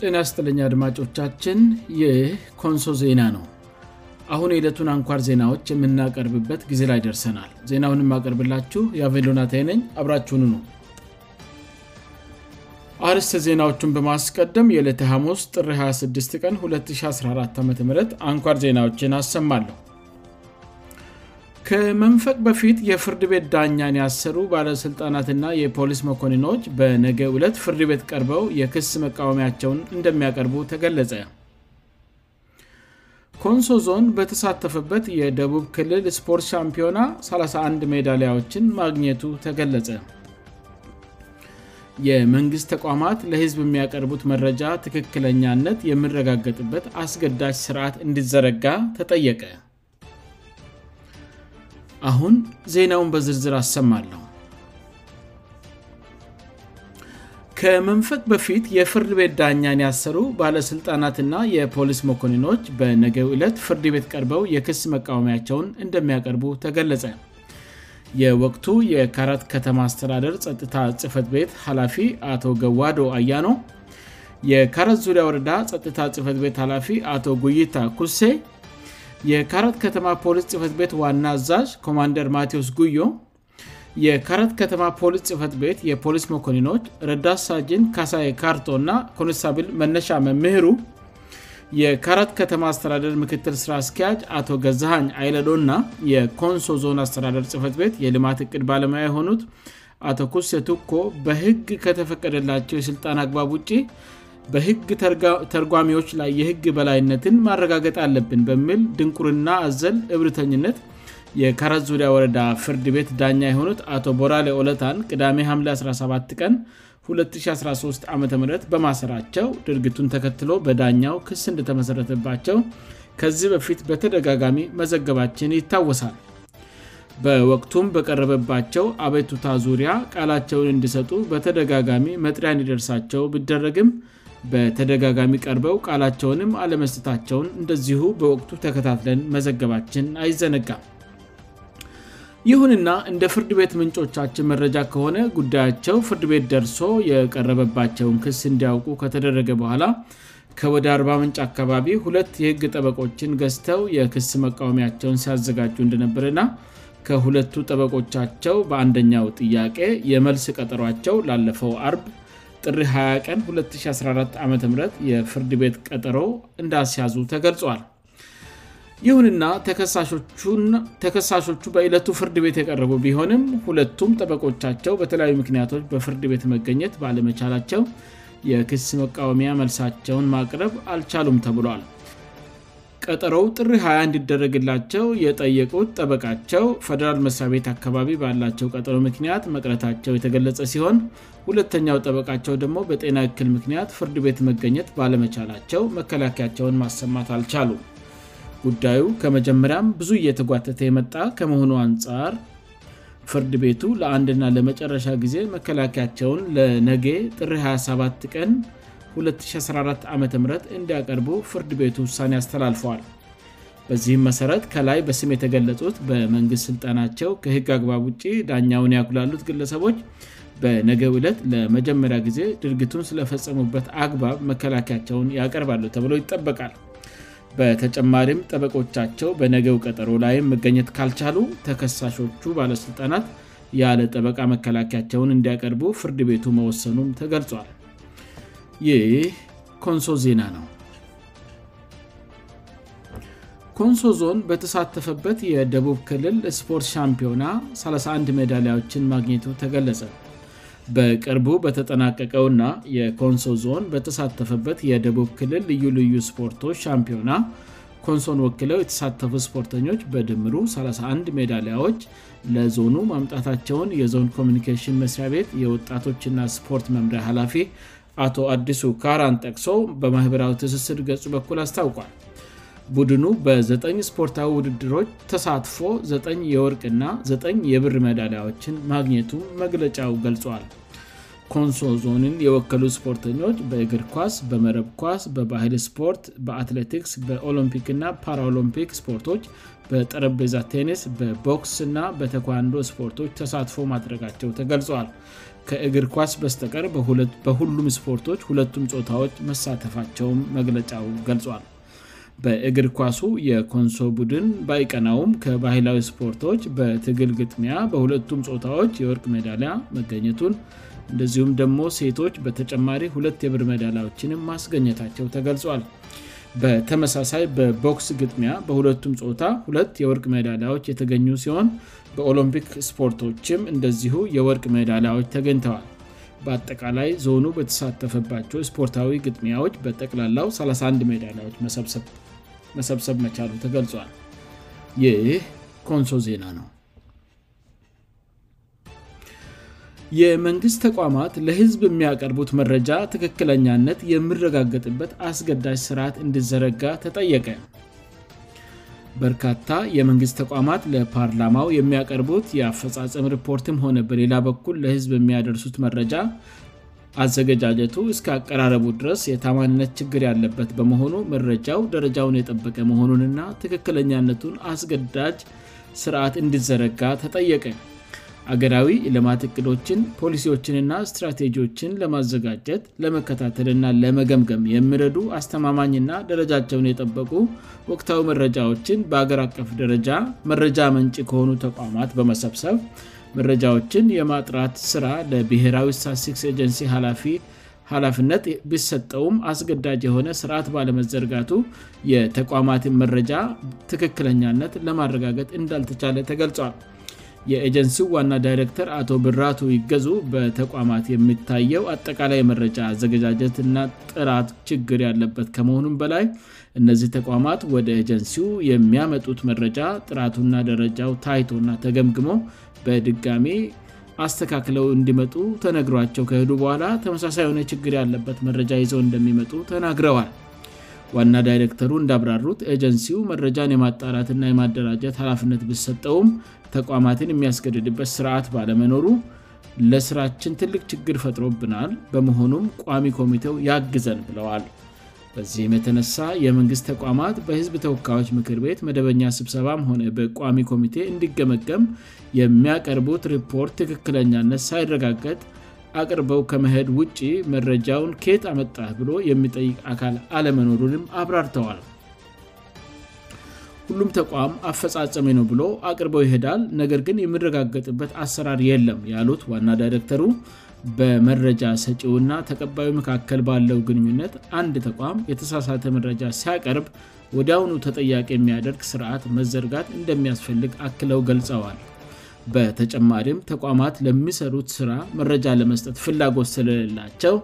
ጤና ያስጥለኛ አድማጮቻችን የኮንሶ ዜና ነው አሁን የዕለቱን አንኳር ዜናዎች የምናቀርብበት ጊዜ ላይ ደርሰናል ዜናውን የማቀርብላችሁ የአቬሎናታ ነኝ አብራችሁኑ ነው አርስ ዜናዎቹን በማስቀደም የዕለት ሐስ ጥ 26 ቀን 214 ዓም አንኳር ዜናዎችን አሰማለሁ ከመንፈቅ በፊት የፍርድ ቤት ዳኛን ያሰሩ ባለሥልጣናትና የፖሊስ መኮንኖች በነገ ዕለት ፍርድ ቤት ቀርበው የክስ መቃወሚያቸውን እንደሚያቀርቡ ተገለጸ ኮንሶ ዞን በተሳተፈበት የደቡብ ክልል ስፖርት ሻምፒዮና 31 ሜዳሊያዎችን ማግኘቱ ተገለጸ የመንግሥት ተቋማት ለህዝብ የሚያቀርቡት መረጃ ትክክለኛነት የምረጋገጥበት አስገዳጅ ስርዓት እንዲዘረጋ ተጠየቀ አሁን ዜናውን በዝርዝር አሰማለሁ ከመንፈቅ በፊት የፍርድ ቤት ዳኛን ያሰሩ ባለሥልጣናትና የፖሊስ መኮንኖች በነገው ዕለት ፍርድ ቤት ቀርበው የክስ መቃወሚያቸውን እንደሚያቀርቡ ተገለጸ የወቅቱ የካረት ከተማ አስተዳደር ጸጥታ ጽፈት ቤት ኃላፊ አቶ ገዋዶ አያኖ የካረት ዙሪያ ወረዳ ጸጥታ ጽህፈት ቤት ላፊ አቶ ጉይታ ኩሴ የካረት ከተማ ፖሊስ ጽፈት ቤት ዋና አዛዥ ኮማንደር ማቴዎስ ጉዮ የካረት ከተማ ፖሊስ ጽፈት ቤት የፖሊስ ሞኮኒኖች ረዳሳጅን ካሳ የ ካርቶ እና ኮንሳብል መነሻ መምሄሩ የካረት ከተማ አስተዳደር ምክትል ሥራ እስኪያጅ አቶ ገዛሃኝ አይለዶና የኮንሶ ዞን አስተዳደር ጽህፈት ቤት የልማት እቅድ ባለሙያ የሆኑት አቶ ኩስቱኮ በህግ ከተፈቀደላቸው የሥልጣን አግባብ ውጭ በሕግ ተርጓሚዎች ላይ የህግ በላይነትን ማረጋገጥ አለብን በሚል ድንቁርና አዘል ዕብርተኝነት የካረ ዙሪያ ወረዳ ፍርድ ቤት ዳኛ የሆኑት አቶ ቦራሌ ኦለታን ቅዳሜ ሐም17 ቀን 2013 ዓም በማሰራቸው ድርጊቱን ተከትሎ በዳኛው ክስ እንደተመሠረተባቸው ከዚህ በፊት በተደጋጋሚ መዘገባችን ይታወሳል በወቅቱም በቀረበባቸው አቤቱታ ዙሪያ ቃላቸውን እንዲሰጡ በተደጋጋሚ መጥሪያ እንዲደርሳቸው ብደረግም በተደጋጋሚ ቀርበው ቃላቸውንም አለመስጠታቸውን እንደዚሁ በወቅቱ ተከታትለን መዘገባችን አይዘነጋም ይሁንና እንደ ፍርድ ቤት ምንጮቻችን መረጃ ከሆነ ጉዳያቸው ፍርድ ቤት ደርሶ የቀረበባቸውን ክስ እንዲያውቁ ከተደረገ በኋላ ከወደ 40ምንጭ አካባቢ ሁለት የህግ ጠበቆችን ገዝተው የክስ መቃወሚያቸውን ሲያዘጋጁ እንደነበረና ከሁለቱ ጠበቆቻቸው በአንደኛው ጥያቄ የመልስ ቀጠሯቸው ላለፈው አ ጥሪ 20 ቀን 2014 ዓ ም የፍርድ ቤት ቀጠሮ እንዳስያዙ ተገልጿል ይሁንና ተከሳሾቹ በዕለቱ ፍርድ ቤት የቀረቡ ቢሆንም ሁለቱም ጠበቆቻቸው በተለያዩ ምክንያቶች በፍርድ ቤት መገኘት በአለመቻላቸው የክስ መቃወሚያ መልሳቸውን ማቅረብ አልቻሉም ተብሏል ቀጠሮው ጥሪ 20 እንዲደረግላቸው የጠየቁት ጠበቃቸው ፈደራል መስሪያ ቤት አካባቢ ባላቸው ቀጠሮ ምክንያት መቅረታቸው የተገለጸ ሲሆን ሁለተኛው ጠበቃቸው ደግሞ በጤና እክል ምክንያት ፍርድ ቤት መገኘት ባለመቻላቸው መከላከያቸውን ማሰማት አልቻሉ ጉዳዩ ከመጀመሪያም ብዙ እየተጓተተ የመጣ ከመሆኑ አንጻር ፍርድ ቤቱ ለአንድና ለመጨረሻ ጊዜ መከላከያቸውን ለነጌ ጥሪ 27 ቀን 2014 ዓ ም እንዲያቀርቡ ፍርድ ቤቱ ውሳኔ አስተላልፈዋል በዚህም መሠረት ከላይ በስም የተገለጹት በመንግስት ሥልጣናቸው ከህግ አግባብ ውጭ ዳኛውን ያጉላሉት ግለሰቦች በነገው ዕለት ለመጀመሪያ ጊዜ ድርጊቱን ስለፈጸሙበት አግባብ መከላከያቸውን ያቀርባሉ ተብሎ ይጠበቃል በተጨማሪም ጠበቆቻቸው በነገው ቀጠሮ ላይም መገኘት ካልቻሉ ተከሳሾቹ ባለሥልጣናት ያለ ጠበቃ መከላከያቸውን እንዲያቀርቡ ፍርድ ቤቱ መወሰኑም ተገልጿል ይ ኮንሶ ዜና ነው ኮንሶ ዞን በተሳተፈበት የደቡብ ክልል ስፖርት ሻምፒዮና 31 ሜዳሊያዎችን ማግኘቱ ተገለጸ በቅርቡ በተጠናቀቀው ና የኮንሶ ዞን በተሳተፈበት የደቡብ ክልል ልዩ ልዩ ስፖርቶች ሻምፒዮና ኮንሶን ወክለው የተሳተፉ ስፖርተኞች በድምሩ 31 ሜዳሊያዎች ለዞኑ ማምጣታቸውን የዞን ኮሚኒኬሽን መስሪያ ቤት የወጣቶችና ስፖርት መምሪያ ኃላፊ አቶ አዲሱ ካራን ጠቅሶ በማኅበራዊ ትስስር ገጹ በኩል አስታውቋል ቡድኑ በ9ጠ ስፖርታዊ ውድድሮች ተሳትፎ ዘጠ የወርቅና 9 የብር መዳዳዎችን ማግኘቱ መግለጫው ገልጿዋል ኮንሶ ዞንን የወከሉ ስፖርተኞች በእግር ኳስ በመረብ ኳስ በባህል ስፖርት በአትሌቲክስ በኦሎምፒክ እና ፓራኦሎምፒክ ስፖርቶች በጠረጴዛ ቴኒስ በቦክስ ና በተኳንዶ ስፖርቶች ተሳትፎ ማድረጋቸው ተገልጿል ከእግር ኳስ በስተቀር በሁሉም ስፖርቶች ሁለቱም ፆታዎች መሳተፋቸው መግለጫው ገልጿል በእግር ኳሱ የኮንሶ ቡድን ባይቀናውም ከባህላዊ ስፖርቶች በትግል ግጥሚያ በሁለቱም ፆታዎች የወርቅ መዳሊ መገኘቱን እንደዚሁም ደግሞ ሴቶች በተጨማሪ ሁለት የብርመዳላያዎችንም ማስገኘታቸው ተገልጿል በተመሳሳይ በቦክስ ግጥሚያ በሁለቱም ፆታ ሁለት የወርቅ ሜዳላዎች የተገኙ ሲሆን በኦሎምፒክ ስፖርቶችም እንደዚሁ የወርቅ ሜዳላዎች ተገኝተዋል በአጠቃላይ ዞኑ በተሳተፈባቸው ስፖርታዊ ግጥሚያዎች በጠቅላላው 31 ሜዳላዎች መሰብሰብ መቻሉ ተገልጿል ይህ ኮንሶ ዜና ነው የመንግስት ተቋማት ለህዝብ የሚያቀርቡት መረጃ ትክክለኛነት የምረጋገጥበት አስገዳጅ ስርዓት እንድዘረጋ ተጠየቀ በርካታ የመንግስት ተቋማት ለፓርላማው የሚያቀርቡት የአፈፃፀም ሪፖርትም ሆነ በሌላ በኩል ለህዝብ የሚያደርሱት መረጃ አዘገጃጀቱ እስከ አቀራረቡ ድረስ የታማንነት ችግር ያለበት በመሆኑ መረጃው ደረጃውን የጠበቀ መሆኑንና ትክክለኛነቱን አስገዳጅ ስርዓት እንድዘረጋ ተጠየቀ አገራዊ ልማት እቅዶችን ፖሊሲዎችንና ስትራቴጂዎችን ለማዘጋጀት ለመከታተልና ለመገምገም የሚረዱ አስተማማኝና ደረጃቸውን የጠበቁ ወቅታዊ መረጃዎችን በአገር አቀፍ ደረጃ መረጃ መንጭ ከሆኑ ተቋማት በመሰብሰብ መረጃዎችን የማጥራት ስራ ለብሔራዊ ሳሲክስ ኤጀንሲ ኃላፍነት ቢሰጠውም አስገዳጅ የሆነ ስርዓት ባለመዘርጋቱ የተቋማት መረጃ ትክክለኛነት ለማረጋገት እንዳልተቻለ ተገልጿል የኤጀንሲው ዋና ዳይረክተር አቶ ብራቱ ይገዙ በተቋማት የሚታየው አጠቃላይ መረጃ አዘገጃጀትና ጥራት ችግር ያለበት ከመሆኑም በላይ እነዚህ ተቋማት ወደ ኤጀንሲው የሚያመጡት መረጃ ጥራቱና ደረጃው ታይቶእና ተገምግሞ በድጋሚ አስተካክለው እንዲመጡ ተነግሯቸው ከሄዱ በኋላ ተመሳሳይ የሆነ ችግር ያለበት መረጃ ይዘው እንደሚመጡ ተናግረዋል ዋና ዳይረክተሩ እንዳብራሩት ኤጀንሲው መረጃን የማጣራትና የማደራጀት ኃላፍነት ብሰጠውም ተቋማትን የሚያስገድድበት ስርዓት ባለመኖሩ ለስራችን ትልቅ ችግር ፈጥሮብናል በመሆኑም ቋሚ ኮሚቴው ያግዘን ብለዋል በዚህም የተነሳ የመንግስት ተቋማት በህዝብ ተወካዮች ምክር ቤት መደበኛ ስብሰባም ሆነ በቋሚ ኮሚቴ እንዲገመገም የሚያቀርቡት ሪፖርት ትክክለኛነት ሳይረጋገጥ አቅርበው ከመሄድ ውጭ መረጃውን ኬት አመጣህ ብሎ የሚጠይቅ አካል አለመኖሩንም አብራርተዋል ሁሉም ተቋም አፈጻፀሜ ነው ብሎ አቅርበው ይሄዳል ነገር ግን የሚረጋገጥበት አሰራር የለም ያሉት ዋና ዳይረክተሩ በመረጃ ሰጪውና ተቀባዩ መካከል ባለው ግንኙነት አንድ ተቋም የተሳሳተ መረጃ ሲያቀርብ ወዲያውኑ ተጠያቂ የሚያደርግ ስርዓት መዘርጋት እንደሚያስፈልግ አክለው ገልጸዋል በተጨማሪም ተቋማት ለሚሰሩት ስራ መረጃ ለመስጠት ፍላጎት ስለሌላቸው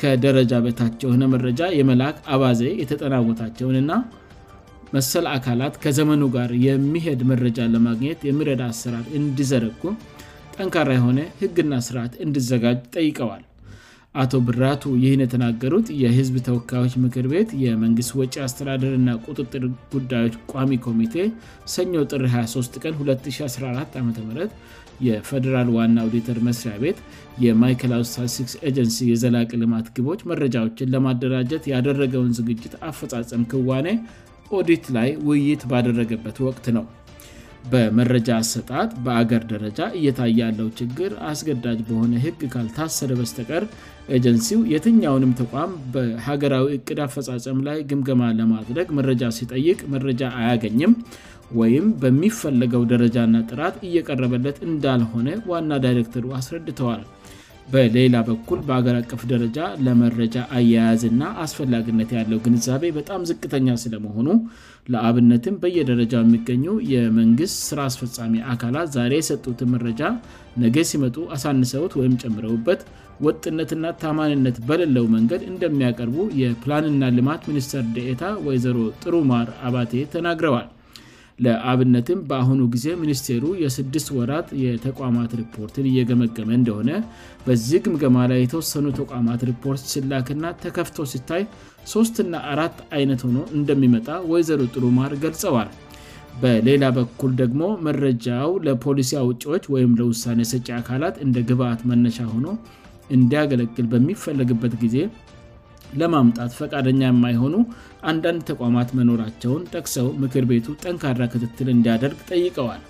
ከደረጃ ቤታቸው የሆነ መረጃ የመልክ አባዜ የተጠናወታቸውን ና መሰል አካላት ከዘመኑ ጋር የሚሄድ መረጃ ለማግኘት የሚረዳ አሰራር እንዲዘረጉ ጠንካራ የሆነ ህግና ስርዓት እንዲዘጋጅ ጠይቀዋል አቶ ብራቱ ይህን የተናገሩት የህዝብ ተወካዮች ምክር ቤት የመንግሥት ወጪ አስተዳድርና ቁጥጥር ጉዳዮች ቋሚ ኮሚቴ ሰኞ ጥር 23 ቀን 2014 ዓም የፈደራል ዋና ኦዲተር መስሪያ ቤት የማይል አuሳሲክስ ኤጀንሲ የዘላቅ ልማት ግቦች መረጃዎችን ለማደራጀት ያደረገውን ዝግጅት አፈጻፀም ክዋኔ ኦዲት ላይ ውይይት ባደረገበት ወቅት ነው በመረጃ አሰጣት በአገር ደረጃ እየታያለው ችግር አስገዳጅ በሆነ ህግ ካል ታሰደ በስተቀር ኤጀንሲው የትኛውንም ተቋም በሀገራዊ እቅድ አፈፃፀም ላይ ግምገማ ለማድረግ መረጃ ሲጠይቅ መረጃ አያገኝም ወይም በሚፈለገው ደረጃና ጥራት እየቀረበለት እንዳልሆነ ዋና ዳይረክተሩ አስረድተዋል በሌላ በኩል በሀገር አቀፍ ደረጃ ለመረጃ አያያዝና አስፈላጊነት ያለው ግንዛቤ በጣም ዝቅተኛ ስለመሆኑ ለአብነትም በየደረጃ የሚገኙ የመንግስት ስራ አስፈፃሚ አካላት ዛሬ የሰጡትን መረጃ ነገ ሲመጡ አሳንሰውት ወይም ጨምረውበት ወጥነትና ታማንነት በሌለው መንገድ እንደሚያቀርቡ የፕላንና ልማት ሚኒስተር ደታ ወይዘሮ ጥሩማር አባቴ ተናግረዋል ለአብነትም በአሁኑ ጊዜ ሚኒስቴሩ የስድስት ወራት የተቋማት ሪፖርትን እየገመገመ እንደሆነ በዚህ ግምገማ ላይ የተወሰኑ ተቋማት ሪፖርት ስላክና ተከፍቶ ሲታይ ሶስትና አራት አይነት ሆኖ እንደሚመጣ ወይዘሮ ጥሩማር ገልጸዋል በሌላ በኩል ደግሞ መረጃው ለፖሊሲ ውጭዎች ወይም ለውሳኔ ሰጭ አካላት እንደ ግብአት መነሻ ሆኖ እንዲያገለግል በሚፈለግበት ጊዜ ለማምጣት ፈቃደኛ የማይሆኑ አንዳንድ ተቋማት መኖራቸውን ጠቅሰው ምክር ቤቱ ጠንካራ ክትትል እንዲያደርግ ጠይቀዋል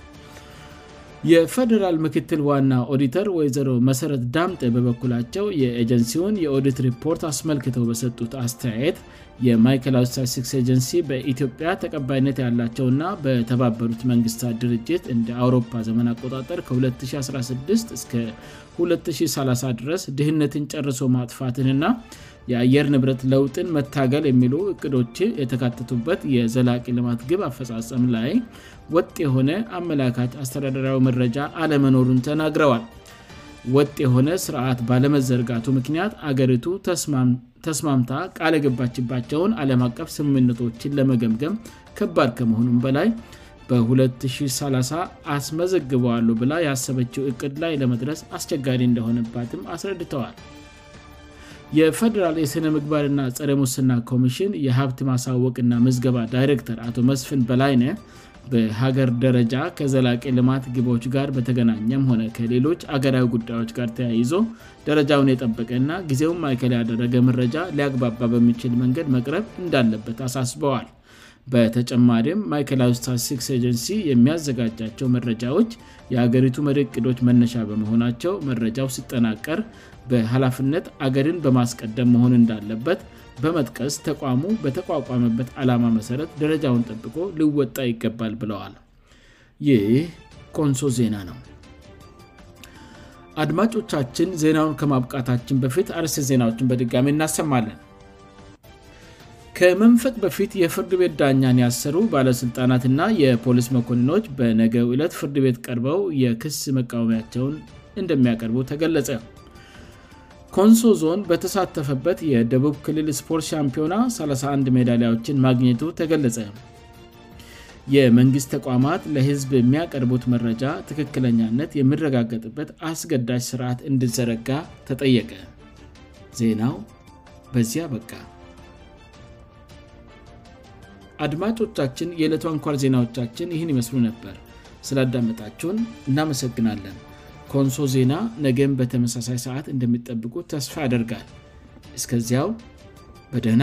የፈደራል ምክትል ዋና ኦዲተር ወይዘሮ መሰረት ዳምጠ በበኩላቸው የኤጀንሲውን የኦዲት ሪፖርት አስመልክተው በሰጡት አስተያየት የማይከል አውስታሲክስ ኤጀንሲ በኢትዮጵያ ተቀባይነት ያላቸውና በተባበሩት መንግስታት ድርጅት እንደ አውሮፓ ዘመን አጣጠ ከ2016 እስከ 230 ድረስ ድህነትን ጨርሶ ማጥፋትንና የአየር ንብረት ለውጥን መታገል የሚሉ እቅዶች የተካተቱበት የዘላቂ ልማት ግብ አፈጻጸም ላይ ወጥ የሆነ አመላካች አስተዳደራዊ መረጃ አለመኖሩን ተናግረዋል ወጥ የሆነ ሥርዓት ባለመዘርጋቱ ምክንያት አገሪቱ ተስማምታ ቃለ ግባችባቸውን ዓለም አቀፍ ስምምነቶችን ለመገምገም ከባድ ከመሆኑም በላይ በ230 አስመዘግበዋሉ ብላ ያሰበችው እቅድ ላይ ለመድረስ አስቸጋሪ እንደሆነባትም አስረድተዋል የፌዴራል የሥነምግባርና ጸረ ሙስና ኮሚሽን የሀብት ማሳወቅና መዝገባ ዳይሬክተር አቶ መስፍን በላይ ነ በሀገር ደረጃ ከዘላቂ ልማት ግቦች ጋር በተገናኘም ሆነ ከሌሎች አገራዊ ጉዳዮች ጋር ተያይዞ ደረጃውን የጠበቀና ጊዜውም ማይከል ያደረገ መረጃ ሊያግባባ በሚችል መንገድ መቅረብ እንዳለበት አሳስበዋል በተጨማሪም ማይከል ይስታ ሲክስ aጀንሲ የሚያዘጋጃቸው መረጃዎች የአገሪቱ መድቅዶች መነሻ በመሆናቸው መረጃው ሲጠናቀር በሀላፍነት አገድን በማስቀደም መሆን እንዳለበት በመጥቀስ ተቋሙ በተቋቋመበት ዓላማ መሠረት ደረጃውን ጠብቆ ልወጣ ይገባል ብለዋል ይህ ኮንሶ ዜና ነው አድማጮቻችን ዜናውን ከማብቃታችን በፊት አርሴ ዜናዎችን በድጋሚ እናሰማለን ከመንፈጥ በፊት የፍርድ ቤት ዳኛን ያሰሩ ባለስልጣናትእና የፖሊስ መኮንኖች በነገው ዕለት ፍርድ ቤት ቀርበው የክስ መቃወሚያቸውን እንደሚያቀርቡ ተገለጸ ኮንሶ ዞን በተሳተፈበት የደቡብ ክልል ስፖርት ሻምፒዮና 31 ሜዳሊያዎችን ማግኘቱ ተገለጸ የመንግሥት ተቋማት ለህዝብ የሚያቀርቡት መረጃ ትክክለኛነት የሚረጋገጥበት አስገዳጅ ስርዓት እንድዘረጋ ተጠየቀ ዜናው በዚያ በቃ አድማጮቻችን የዕለቷ ንኳር ዜናዎቻችን ይህን ይመስሉ ነበር ስላዳመጣቸውን እናመሰግናለን ኮንሶ ዜና ነገም በተመሳሳይ ሰዓት እንደሚጠብቁ ተስፋ ያደርጋል እስከዚያው በደህና